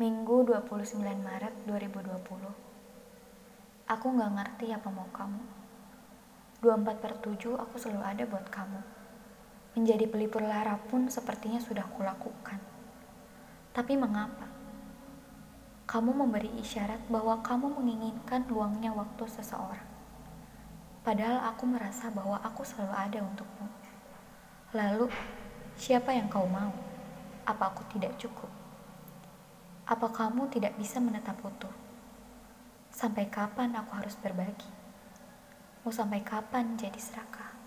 Minggu 29 Maret 2020 Aku gak ngerti apa mau kamu 24 per 7 aku selalu ada buat kamu Menjadi pelipur lara pun sepertinya sudah kulakukan Tapi mengapa? Kamu memberi isyarat bahwa kamu menginginkan luangnya waktu seseorang Padahal aku merasa bahwa aku selalu ada untukmu Lalu, siapa yang kau mau? Apa aku tidak cukup? Apa kamu tidak bisa menetap utuh? Sampai kapan aku harus berbagi? Mau sampai kapan jadi serakah?